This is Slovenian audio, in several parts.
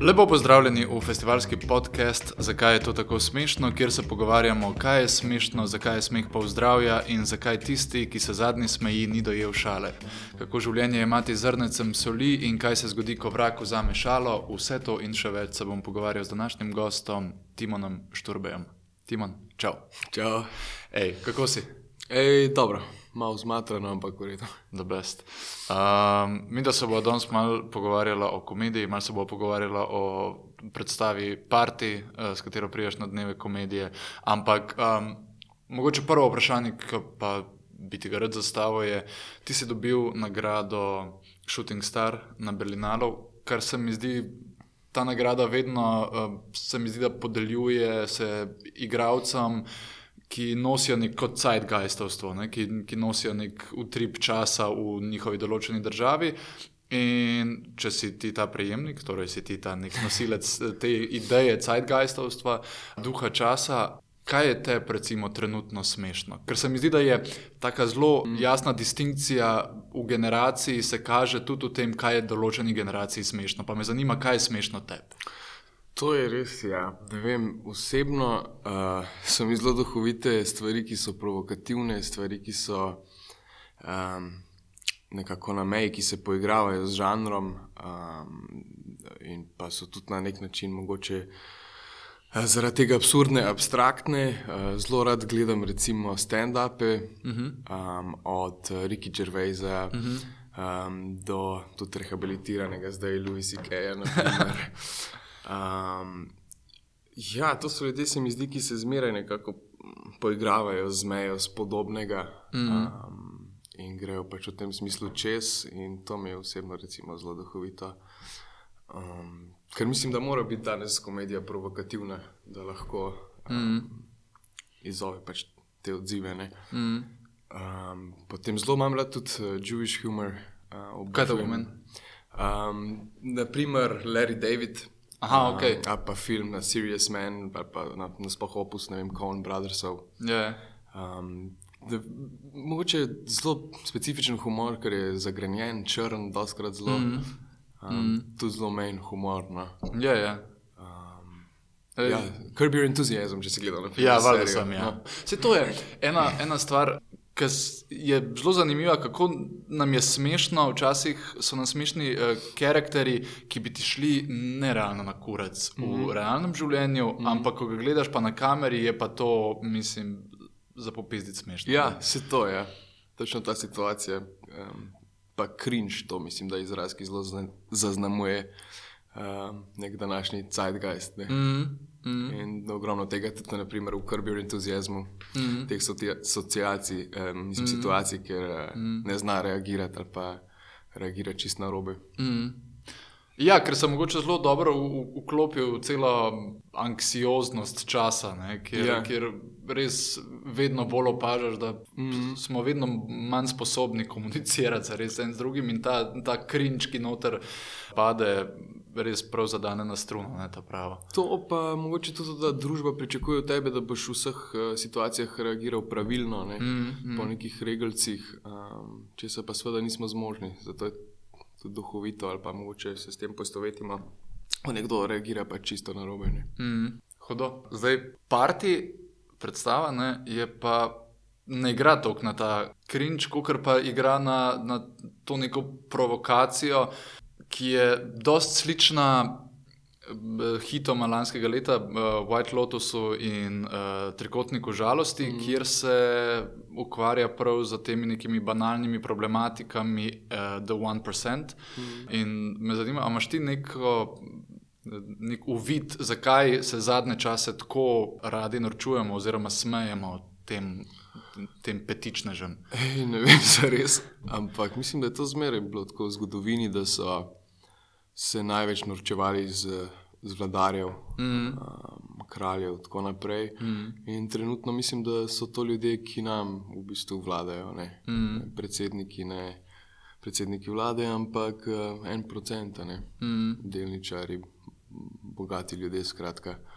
Lepo pozdravljeni v festivalski podcast Zakaj je to tako smešno, kjer se pogovarjamo, kaj je smešno, zakaj je smeh pa zdravja in zakaj tisti, ki se zadnji smeji, ni dojel šale. Kako življenje je imati zrnecem soli in kaj se zgodi, ko vrak vzame šalo. Vse to in še več se bom pogovarjal z današnjim gostom, Timonom Šturbejem. Timon, čau. Čau. Ej, kako si? Ej, dobro, malo zmatrano, ampak v redu. Um, mi, da se bomo danes malo pogovarjali o komediji, malo se bomo pogovarjali o predstavi Parti, uh, s katero priješ na dneve komedije. Ampak um, mogoče prvo vprašanje, ki pa bi ti ga rad zastavil, je, ti si dobil nagrado Shooting Star na Berlinalu, kar se mi zdi. Ta nagrada vedno uh, se mi zdi, da podeljuje se igravcem, ki nosijo neko zeitgeistovstvo, ne? ki, ki nosijo nek utrip časa v njihovi določeni državi. In če si ti ta prejemnik, torej si ti ta nek nosilec te ideje zeitgeistovstva, duha časa. Kaj je te, recimo, trenutno smešno? Ker se mi zdi, da je tako zelo jasna distinkcija v generaciji, se kaže tudi v tem, kaj je določeni generaciji smešno. Pa me zanima, kaj je smešno tebi. To je res, ja. Ne vem, osebno uh, so mi zelo duhovite stvari, ki so provokativne, stvari, ki so um, nekako na meji, ki se poigravajo z žanrom, um, in pa so tudi na nek način mogoče. Zaradi tega absurdne, abstraktne, zelo rad gledam, recimo, stand-upe, uh -huh. um, od Riki Gervaisa uh -huh. um, do tudi rehabilitiranega, zdaj Louisa Keja. Um, ja, to so ljudje, se mi zdi, ki se zmeraj nekako poigravajo z mejo spodobnega mm. um, in grejo pač v tem smislu čez. In to mi je osebno recimo, zelo duhovito. Um, ker mislim, da mora biti danes komedija provokativna, da lahko um, mm. izzove pač te odzive. Mm. Um, potem zelo imam rad tudi uh, Jewish humor. Uh, Kaj to pomeni? Um, naprimer, Larry David. Aha, ok. A pa film na Serious Man, pa, pa na, na spoh opus, ne vem, Coen Brothersov. Yeah. Um, da, mogoče je zelo specifičen humor, ker je zagrenjen, črn, doskrat zelo. Mm um, mm. Tu zelo menj humor. No. Ja, ja. Ja, Curb your enthusiasm, če si gledal. Ja, valjda sem. Ja. No. Se to je ena, ena stvar, ki je zelo zanimiva, kako nam je smešno, včasih so nam smešni uh, karakteri, ki bi ti šli nerealno na kurac mm -hmm. v mhm. realnem življenju, mm -hmm. ampak ko ga gledaš pa na kameri, je pa to, mislim, za popizditi smešno. Ja, se to je. Ja. Točno ta situacija. Um, pa cringe, to mislim, da je izraz, ki zelo zaznamuje um, nek današnji zeitgeist. Ne? Mm -hmm. Mm. In ogromno tega tudi naprimer, v krbi entuzijazmu, mm. teh sociacij, um, mm. situacij, kjer mm. ne zna reagirati ali pa reagira čist na robe. Mm. Ja, ker sem mogoče zelo dobro vklopil celo anksioznost časa, ne, kjer, ja. kjer res vedno bolj opažaš, da mm -hmm. smo vedno manj sposobni komunicirati z enim drugim in ta, ta krinč, ki noter pade, res prav zadane na struno. Ne, to pa mogoče tudi, da družba pričakuje od tebe, da boš v vseh uh, situacijah reagiral pravilno, ne, mm -hmm. po nekih regalcih, um, če se pa seveda nismo zmožni. Zato je tudi duhovito ali pa mogoče se s tem poistovetimo. Nekdo reagira pa čisto na robe. Mm, hudo. Zdaj, parti predstava ne, je pa. Ne igra toliko na ta krinč, kot pa igra na, na to neko provokacijo, ki je dosti slična uh, hitom lanskega leta, uh, White Lotusu in uh, Trikotniku žalosti, mm. kjer se ukvarja prav z temi nekimi banalnimi problematikami, uh, The One Percent. Mm. In me zanima, ali imaš ti neko. Nek uvid, zakaj se zadnje čase tako radi norčujemo, oziroma smejemo tem, tem petičnežem. Ej, ne vem, za res. Ampak mislim, da je to zmeraj bilo tako v zgodovini, da so se največ norčevali z, z vladarjev, mm. um, kraljev in tako naprej. Mm. In trenutno mislim, da so to ljudje, ki nam v bistvu vladajo, ne, mm. ne predsedniki. Ne, Predsedniki vlade, ampak uh, en procent, ne, mm. delničari, bogati ljudje.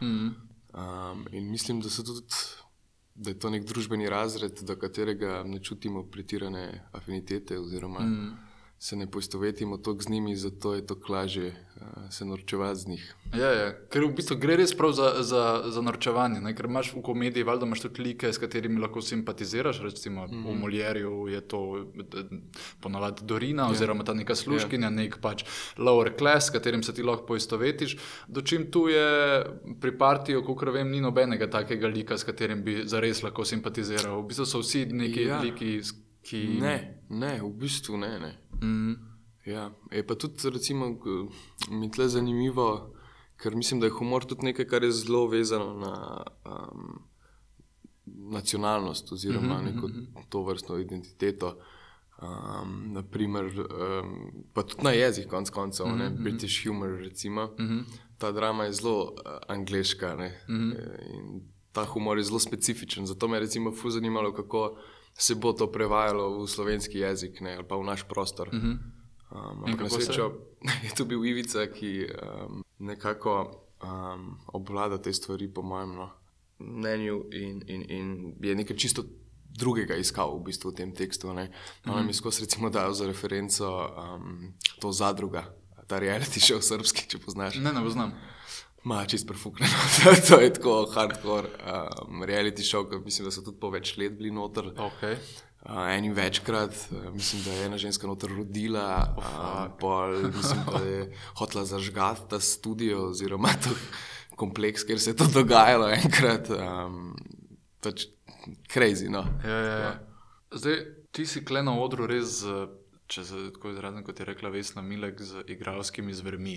Mm. Um, in mislim, da, tudi, da je to nek družbeni razred, do katerega ne čutimo pretirane afinitete, oziroma mm se ne poistovetimo toliko z njimi, zato je to lažje uh, se norčevati z njih. Ja, ja. Ker v bistvu gre res prav za, za, za norčevanje. Ne? Ker imaš v komediji, valjda imaš tudi like, s katerimi lahko simpatiziraš. Recimo mm -hmm. v Moljerju je to ponavadi Dorina. Ja. oziroma ta neka služkinja, yeah. Ja. nek pač lower class, s katerim se ti lahko poistovetiš. Dočim tu je pri partiju, kot vem, ni nobenega takega lika, s katerim bi zares lahko simpatiziral. V bistvu so vsi neki ja. liki. Ki... Ne, ne, v bistvu ne. ne. Mm. Ja, je pa tudi, recimo, mi tle zanimivo, ker mislim, da je humor tudi nekaj, kar je zelo vezano na um, nacionalnost oziroma mm -hmm. neko mhm. to vrstno identiteto. Um, naprimer, um, pa tudi na jezik, konec koncev, mm -hmm. British humor. Recimo, mm -hmm. Ta drama je zelo uh, angliška mm -hmm. in ta humor je zelo specifičen. Zato me je recimo fu zanimalo, kako se bo to prevajalo v slovenski jezik ne, ali pa v naš prostor. Uh -huh. um, ampak na srečo je tu bil Ivica, ki um, nekako um, obvlada te stvari, po mojem no, mnenju, in, in, in je nekaj čisto drugega iskal v, bistvu v tem tekstu. Ne. Ona uh -huh. mi skozi recimo dajo za referenco um, to zadruga, ta reality show srpski, če poznaš. Ne, ne poznam. Ma, čist prefuknjeno. to je tako hardcore um, reality show, mislim, da so tudi po več let bili noter. Okay. Uh, Enim večkrat, uh, mislim, da je ena ženska noter rodila, oh, uh, pol, mislim, da je hotela zažgati ta studio oziroma ta kompleks, kjer se je to dogajalo enkrat. Um, pač crazy, no. Ja, ja, ja. Zdaj, ti si kle na odru res, če se tako izrazim, kot je rekla Vesna Milek, z igralskimi zvermi.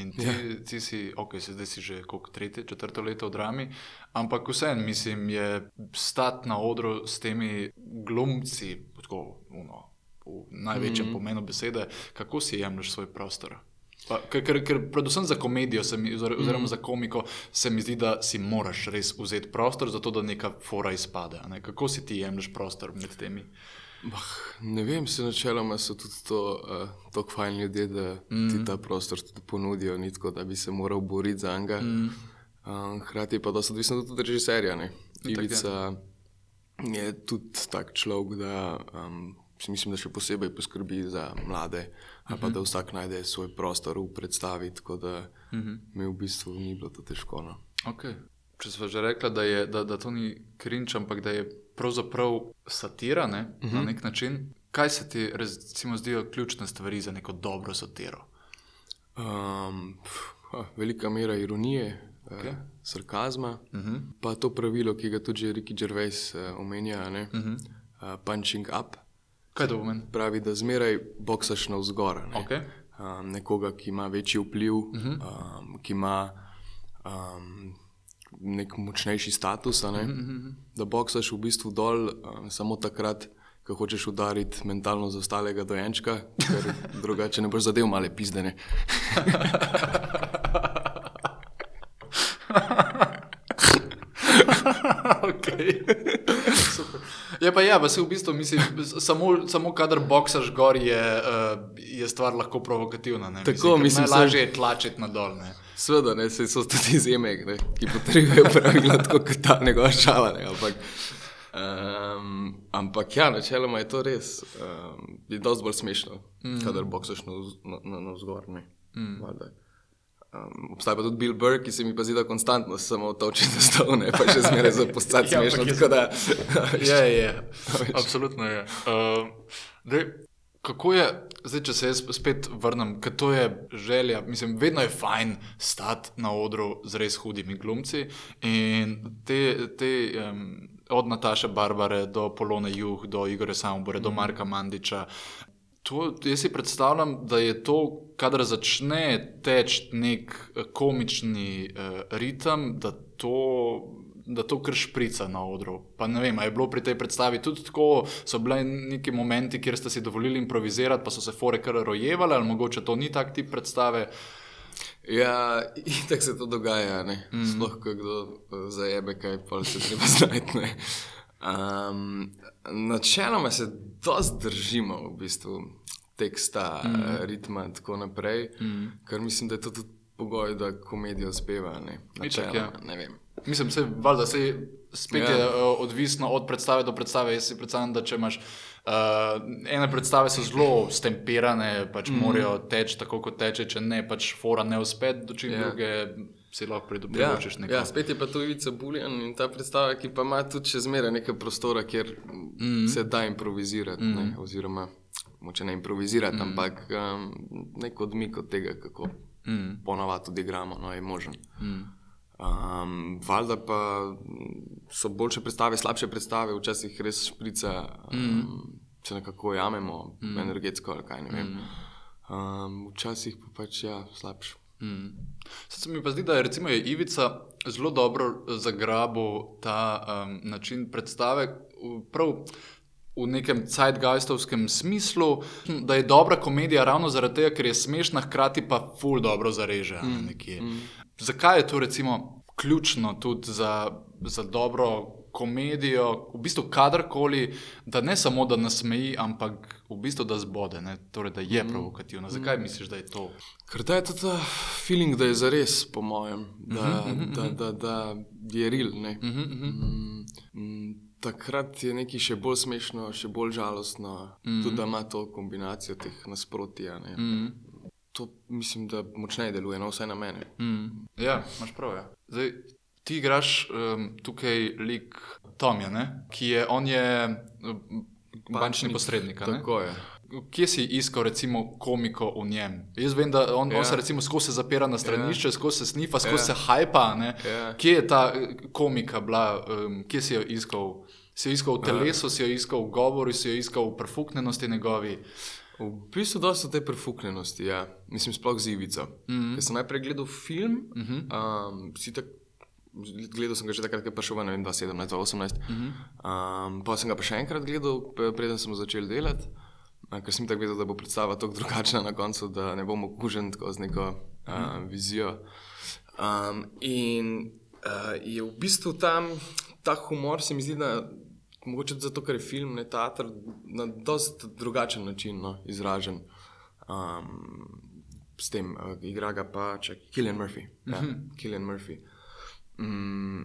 In ti, ja. ti si, ok, si zdaj si že kot tretje, četrto leto v drami, ampak vseeno, mislim, je stati na odru s temi glumci, tako, uno, v največjem mm -hmm. pomenu besede, kako si jemliš svoj prostor. Pa, ker, ker, ker predvsem za komedijo, mi, oziroma mm -hmm. za komiko, se mi zdi, da si moraš res vzeti prostor, zato da neka fora izpade. Ne? Kako si ti jemliš prostor med temi? Bah, ne vem, se načeloma so tudi to, uh, tako fajni ljudje, da mm. ti ta prostor tudi ponudijo, ni tako, da bi se moral boriti za njega. Mm. Um, hkrati pa da so odvisni tudi od režiserja. Ivica je tudi tak človek, da um, mislim, da še posebej poskrbi za mlade, -hmm. pa mhm. da vsak najde svoj prostor v predstavi, tako da mm -hmm. mi v bistvu ni bilo to težko. No. Okay. Če smo že rekli, da, da, da to ni krinč, ampak da je pravzaprav satira ne, uh -huh. na mhm. nek način. Kaj se ti recimo, zdijo ključne stvari za neko dobro satiro? Um, pf, velika mera ironije, okay. eh, sarkazma, uh mhm. -huh. pa to pravilo, ki ga tudi Ricky Gervais eh, omenja, uh -huh. uh, punching up. Kaj to pomeni? Pravi, da zmeraj boksaš na vzgor. Ne? Okay. Um, nekoga, ki ima večji vpliv, uh -huh. um, ki ima. Um, nek močnejši status, ne? mm -hmm. da boksaš v bistvu dol um, samo takrat, ko hočeš udariti mentalno zaostalega dojenčka, ker drugače ne boš zadev male pizdene. okay. Je pa ja, pa se v bistvu mislim, samo, samo kadar boksaš gor, je, uh, je stvar lahko provokativna. Ne? Tako mislim, mislim lažje je tlačiti na dol. Ne? Sveda, ne, se so tudi izjeme, ki potrebujejo pravila, kot ta njegova šala. Ne, ampak, um, ampak ja, načeloma je to res. Um, je dosti bolj smešno, mm. kadar boksaš na, na, na, vzgor. Mm. Um, obstaja pa tudi Bill Burr, ki se mi pa zdi, da konstantno samo toči na stol, ne pa še zmeraj za postati ja, smešno. Da, ja, je, absolutno je. Uh, dej, Kako je, zdaj, če se jaz spet vrnem, ker to je želja, mislim, vedno je fajn stati na odru z res hudimi glumci in te, te um, od Nataše Barbare do Polone Juh, do Igora Samobore, do mhm. Marka Mandiča. To, jaz si predstavljam, da je to, kadar začne teči nek eh, komični uh, ritem, da to da to kar šprica na odru. Pa ne vem, je bilo pri tej predstavi tudi tako, so bili neki momenti, kjer ste si dovolili improvizirati, pa so se fore kar rojevali, ali mogoče to ni tak tip predstave. Ja, in tako se to dogaja, mm -hmm. sploh ko kdo eh, zajebe, kaj pa se treba znajti. Um, načeloma se dosti držimo v bistvu teksta, mm ritma in tako naprej, mm ker mislim, da je to tudi pogoj, da komedijo uspeva. Ne, Načeloma, ja. ne vem. Mislim, se, valjda, se spet ja. je uh, odvisno od predstave do predstave. Jaz si predstavljam, da če imaš Uh, ene predstave so zelo stemperane, pač mm. morajo teči tako, kot teče, če ne, pač fora ne uspe, dočim yeah. druge si lahko pridobiš ja, ja, spet je pa to Ivica Buljan in ta predstava, ki pa ima tudi še zmeraj nekaj prostora, kjer mm. se da improvizirati. Mm. Ne, oziroma, moče ne improvizirati, mm. ampak um, nek odmik od tega, kako mm. ponovadi odigramo, no, je možen. Mm. Um, valjda pa so boljše predstave, slabše predstave, včasih res šprica, um, mm. se nekako jamemo, mm. energetsko ali kaj ne vem. Mm. Um, včasih pa pač ja, slabše. Mm. Se mi pa zdi, da je, recimo, je Ivica zelo dobro zagrabil ta um, način predstave. Prav, V nekem cajtgeistovskem smislu, da je dobra komedija ravno zaradi tega, ker je smešna, hkrati pa ful dobro zareže. Mm, mm. Zakaj je to recimo ključno tudi za, za dobro komedijo, v bistvu kadarkoli, da ne samo da nas smeji, ampak v bistvu da zbode, torej, da je mm. provokativna. Mm. Zakaj misliš, da je to? Ker da je ta feeling, da je zares, po mojem, da, mm -hmm, da, da, da je real. Mm -hmm. mm, takrat je nekaj še bolj smešno, še bolj žalostno, mm -hmm. tudi da ima to kombinacijo teh nasprotij. Mm. To mislim, da močneje deluje, no, vsaj na mene. Mm. Ja, imaš prav. Ja. Zdaj, ti igraš um, tukaj lik Tomja, ki je, je bančni posrednik. Tako je. Kje si iskal, recimo, komiko v njem? Jaz vem, da on, yeah. on se ja. recimo skozi zapira na stranišče, yeah. skozi se snifa, skozi yeah. se hajpa. Yeah. Kje je ta eh, komika bila, um, kje si jo iskal? Si jo iskal v telesu, yeah. si jo iskal v govoru, si jo iskal v perfuknenosti njegovi. V bistvu dosta te perfuknenosti, ja. mislim, sploh z Ivico. Mm -hmm. Ker sem najprej gledal film, mm -hmm. um, si tako Gledal sem ga že takrat, ko je prišel v 2017-2018. Uh -huh. um, pa sem ga pa še enkrat gledal, preden sem začel delati, ker sem tako vedel, da bo predstava tako drugačna na koncu, da ne bom okužen z neko uh -huh. um, vizijo. Um, in uh, je v bistvu tam ta humor, se mi zdi, da mogoče zato, ker je film, ne teater, na dost drugačen način no, izražen. Um, s tem uh, igra ga pa če Killian Murphy. Uh -huh. ja, Killian Murphy. Mm,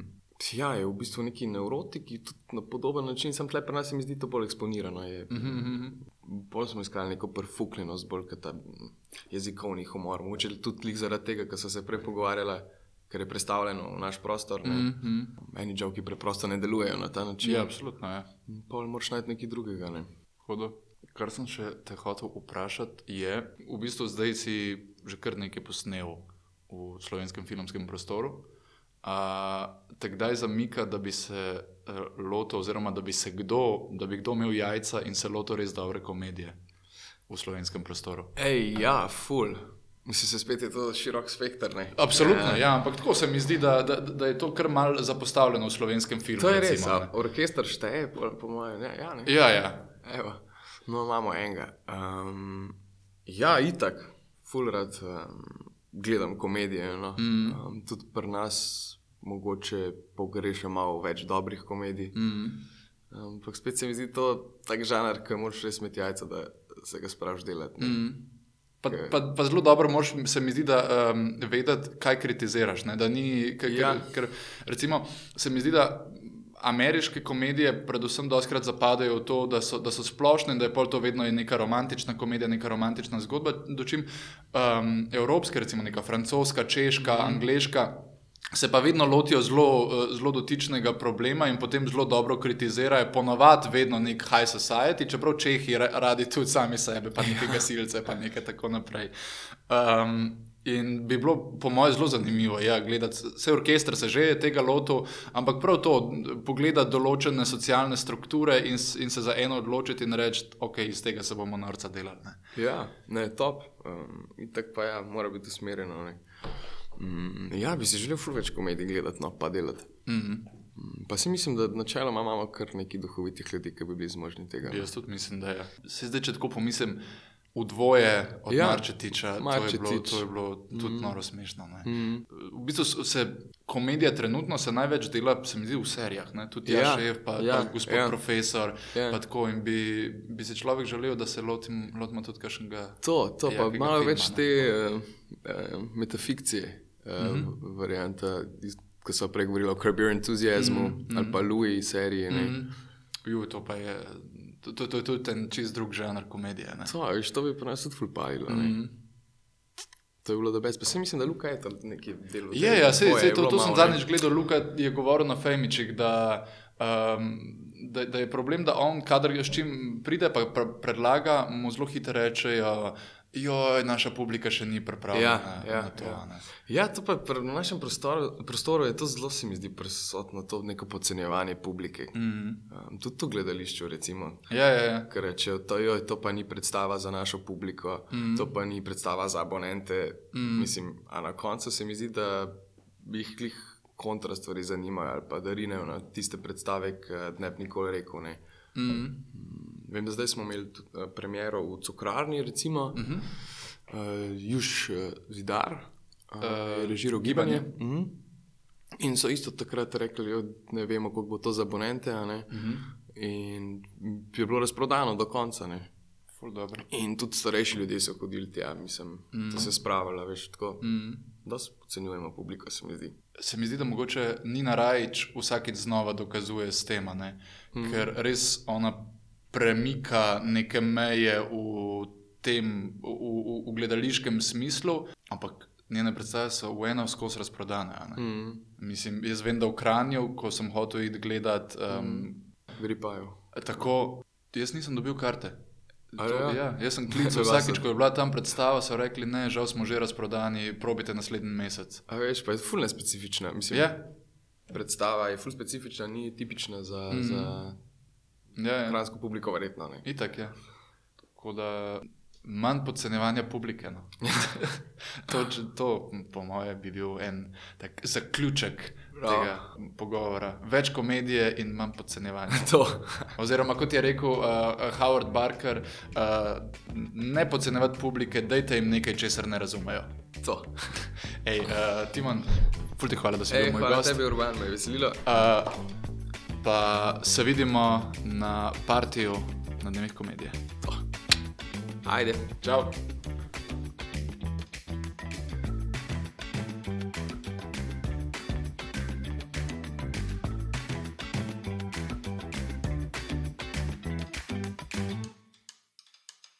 ja, je v bistvu neki neurotiki, tudi na podoben način, sem tle, pri nas se mi zdi to bolj eksponirano. Je, mm -hmm. Bolj smo iskali neko perfuklenost, bolj kot ta jezikovni humor. Mogoče tudi zaradi tega, ker so se prej pogovarjali, ker je predstavljeno v naš prostor. Mm -hmm. Meni žal, ki preprosto ne delujejo na ta način. Ja, absolutno. Ja. Pol moraš najti nekaj drugega. Ne? Kar sem še te hotel vprašati, je, v bistvu zdaj si že kar nekaj posnel v slovenskem filmskem prostoru. Te kdaj zamika, da bi se uh, lotil, oziroma da bi se kdo, da bi kdo imel jajca in se lotil res dobre komedije v slovenskem prostoru? Ej, ja, ful. Mislim, se spet je to širok spektr. Ne? Absolutno, ja. ja, ampak tako se mi zdi, da, da, da je to kar mal zapostavljeno v slovenskem filmu. To je res, recimo, orkester šteje, po, po mojem. Ja, ja, ja. ja. Evo, no, imamo enega. Um, ja, itak, ful rad um, gledam komedije. No. Mm. Um, tudi pri nas mogoče pogrešam malo več dobrih komedij. Mm. Ampak spet se mi zdi to tak žanr, ki moraš res imeti jajca, da se ga spraviš delati. Mm. Pa, pa, pa zelo dobro moraš, se mi zdi, da um, vedeti, kaj kritiziraš. Ni, kaj, ja. ker, ker, recimo, se mi zdi, da ameriške komedije, predvsem, doskrat zapadajo v to, da so, da so splošne da je pol to vedno neka romantična komedija, neka romantična zgodba. Dočim um, evropske, recimo neka francoska, češka, mm. angliška se pa vedno lotijo zelo, eh, zelo dotičnega problema in potem zelo dobro kritizirajo, ponovadi vedno nek high society, čeprav čehi radi tudi sami sebe, pa nekaj gasilce, pa nekaj tako naprej. Um, In bi bilo, po mojem, zelo zanimivo ja, gledati, vse orkester se že je tega lotil, ampak prav to, pogledati določene socialne strukture in, in se za eno odločiti in reči, ok, iz tega se bomo norca delali. Ne. Ja, ne, top. Um, in tako pa ja, mora biti usmerjeno. Ne. Mm, ja, bi si želel več komedij gledati, no pa delati. Mm -hmm. Pa si mislim, da načeloma imamo kar nekaj duhovitih ljudi, ki bi bili zmožni tega. Jaz tudi mislim, da je. Se zdaj, če tako pomislim, v dvoje od ja, Marčetiča, Marčetič. to, je bilo, to je bilo tudi mm. noro smešno. Mm. V bistvu se komedija trenutno se največ dela, se mi zdi, v serijah. Ne? Tudi ja, ja šef, pa, ja, pa gospod ja. profesor. Ja. Pa tako, in bi, bi se človek želel, da se lotim, lotimo tudi kakšnega. To, to pa malo filma, več ne? te uh, metafikcije uh, mm -hmm. varianta, ki so prej govorili o Curb Your Enthusiasm mm -hmm. ali pa Louis seriji. Mm -hmm. Ju, to pa je. To, to, to je tudi en čist drug žanr komedije. ne. To, veš, to bi pa nas tudi fulpajilo. Mm. To je bilo da brez. Pa se mislim, da Luka je tam neki del. Je, ja, sej, sej, to, to sem zadnjič gledal. Luka je govoril na Femičik, da, um, da, da je problem, da on, kadar ga s čim pride, pa pre, predlaga, mu zelo hitro rečejo. Joj, naša publika še ni pripravljena Ja, ja, na to. ja. Ja, to pa pri- našem prostoru, prostoru je to zelo, se mi zdi, prisotno, to neko podcenjevanje publike. Mhm. Um, tudi to gledališče, recimo. Ja, ja, ja. Ker rečejo, to, joj, to pa ni predstava za našo publiko, mm. to pa ni predstava za abonente. Mm. Mislim, a na koncu se mi zdi, da bi jih klih kontra stvari zanimajo ali pa da rinejo na tiste predstave, ki ne bi nikoli rekel. Ne. Mhm. Vem, da zdaj smo imeli tudi, uh, premiero v Cukrarni, recimo, uh -huh. uh, Juž uh, Zidar, uh, uh, režiral gibanje. Uh -huh. In so isto takrat rekli, da ne vemo, kako bo to za abonente. Uh -huh. In je bilo razprodano do konca. Ne. In tudi starejši ljudje so hodili tja, mislim, mm. da se spravljajo, veš, tako. Mhm. Da podcenjujemo publiko, se mi zdi. Se mi zdi, da mogoče Nina Rajč vsakeč znova dokazuje s tem, ne? Mhm. ker res ona premika neke meje v tem, v, v, v gledališkem smislu, ampak njene predstave so v eno skozi razprodane. Mm. Mislim, jaz vem, da v Kranju, ko sem hotel iti gledat, um, Mhm. Gripajo. tako, jaz nisem dobil karte. A To, ja? ja, jaz sem klical vsakeč, ko je bila tam predstava, so rekli, ne, žal smo že razprodani, probite naslednji mesec. A veš, pa je ful nespecifična. Mislim, Ja, Predstava je ful specifična, ni tipična za, mm. za ja, ja. kransko publiko, verjetno. Ne. Itak je. Tako da manj podcenjevanja publike. No. to, to, po mojem, bi bil en tak zaključek Prav. tega pogovora. Več komedije in manj podcenjevanja. Oziroma, kot je rekel uh, Howard Barker, uh, ne podcenjevati publike, dajte jim nekaj, česar ne razumejo. to. Ej, uh, Timon, ful ti hvala, da si bil moj hvala gost. tebi, Urban, me je veselilo. Uh, pa se vidimo na partiju na dnevih komedije. Ajde. Čau!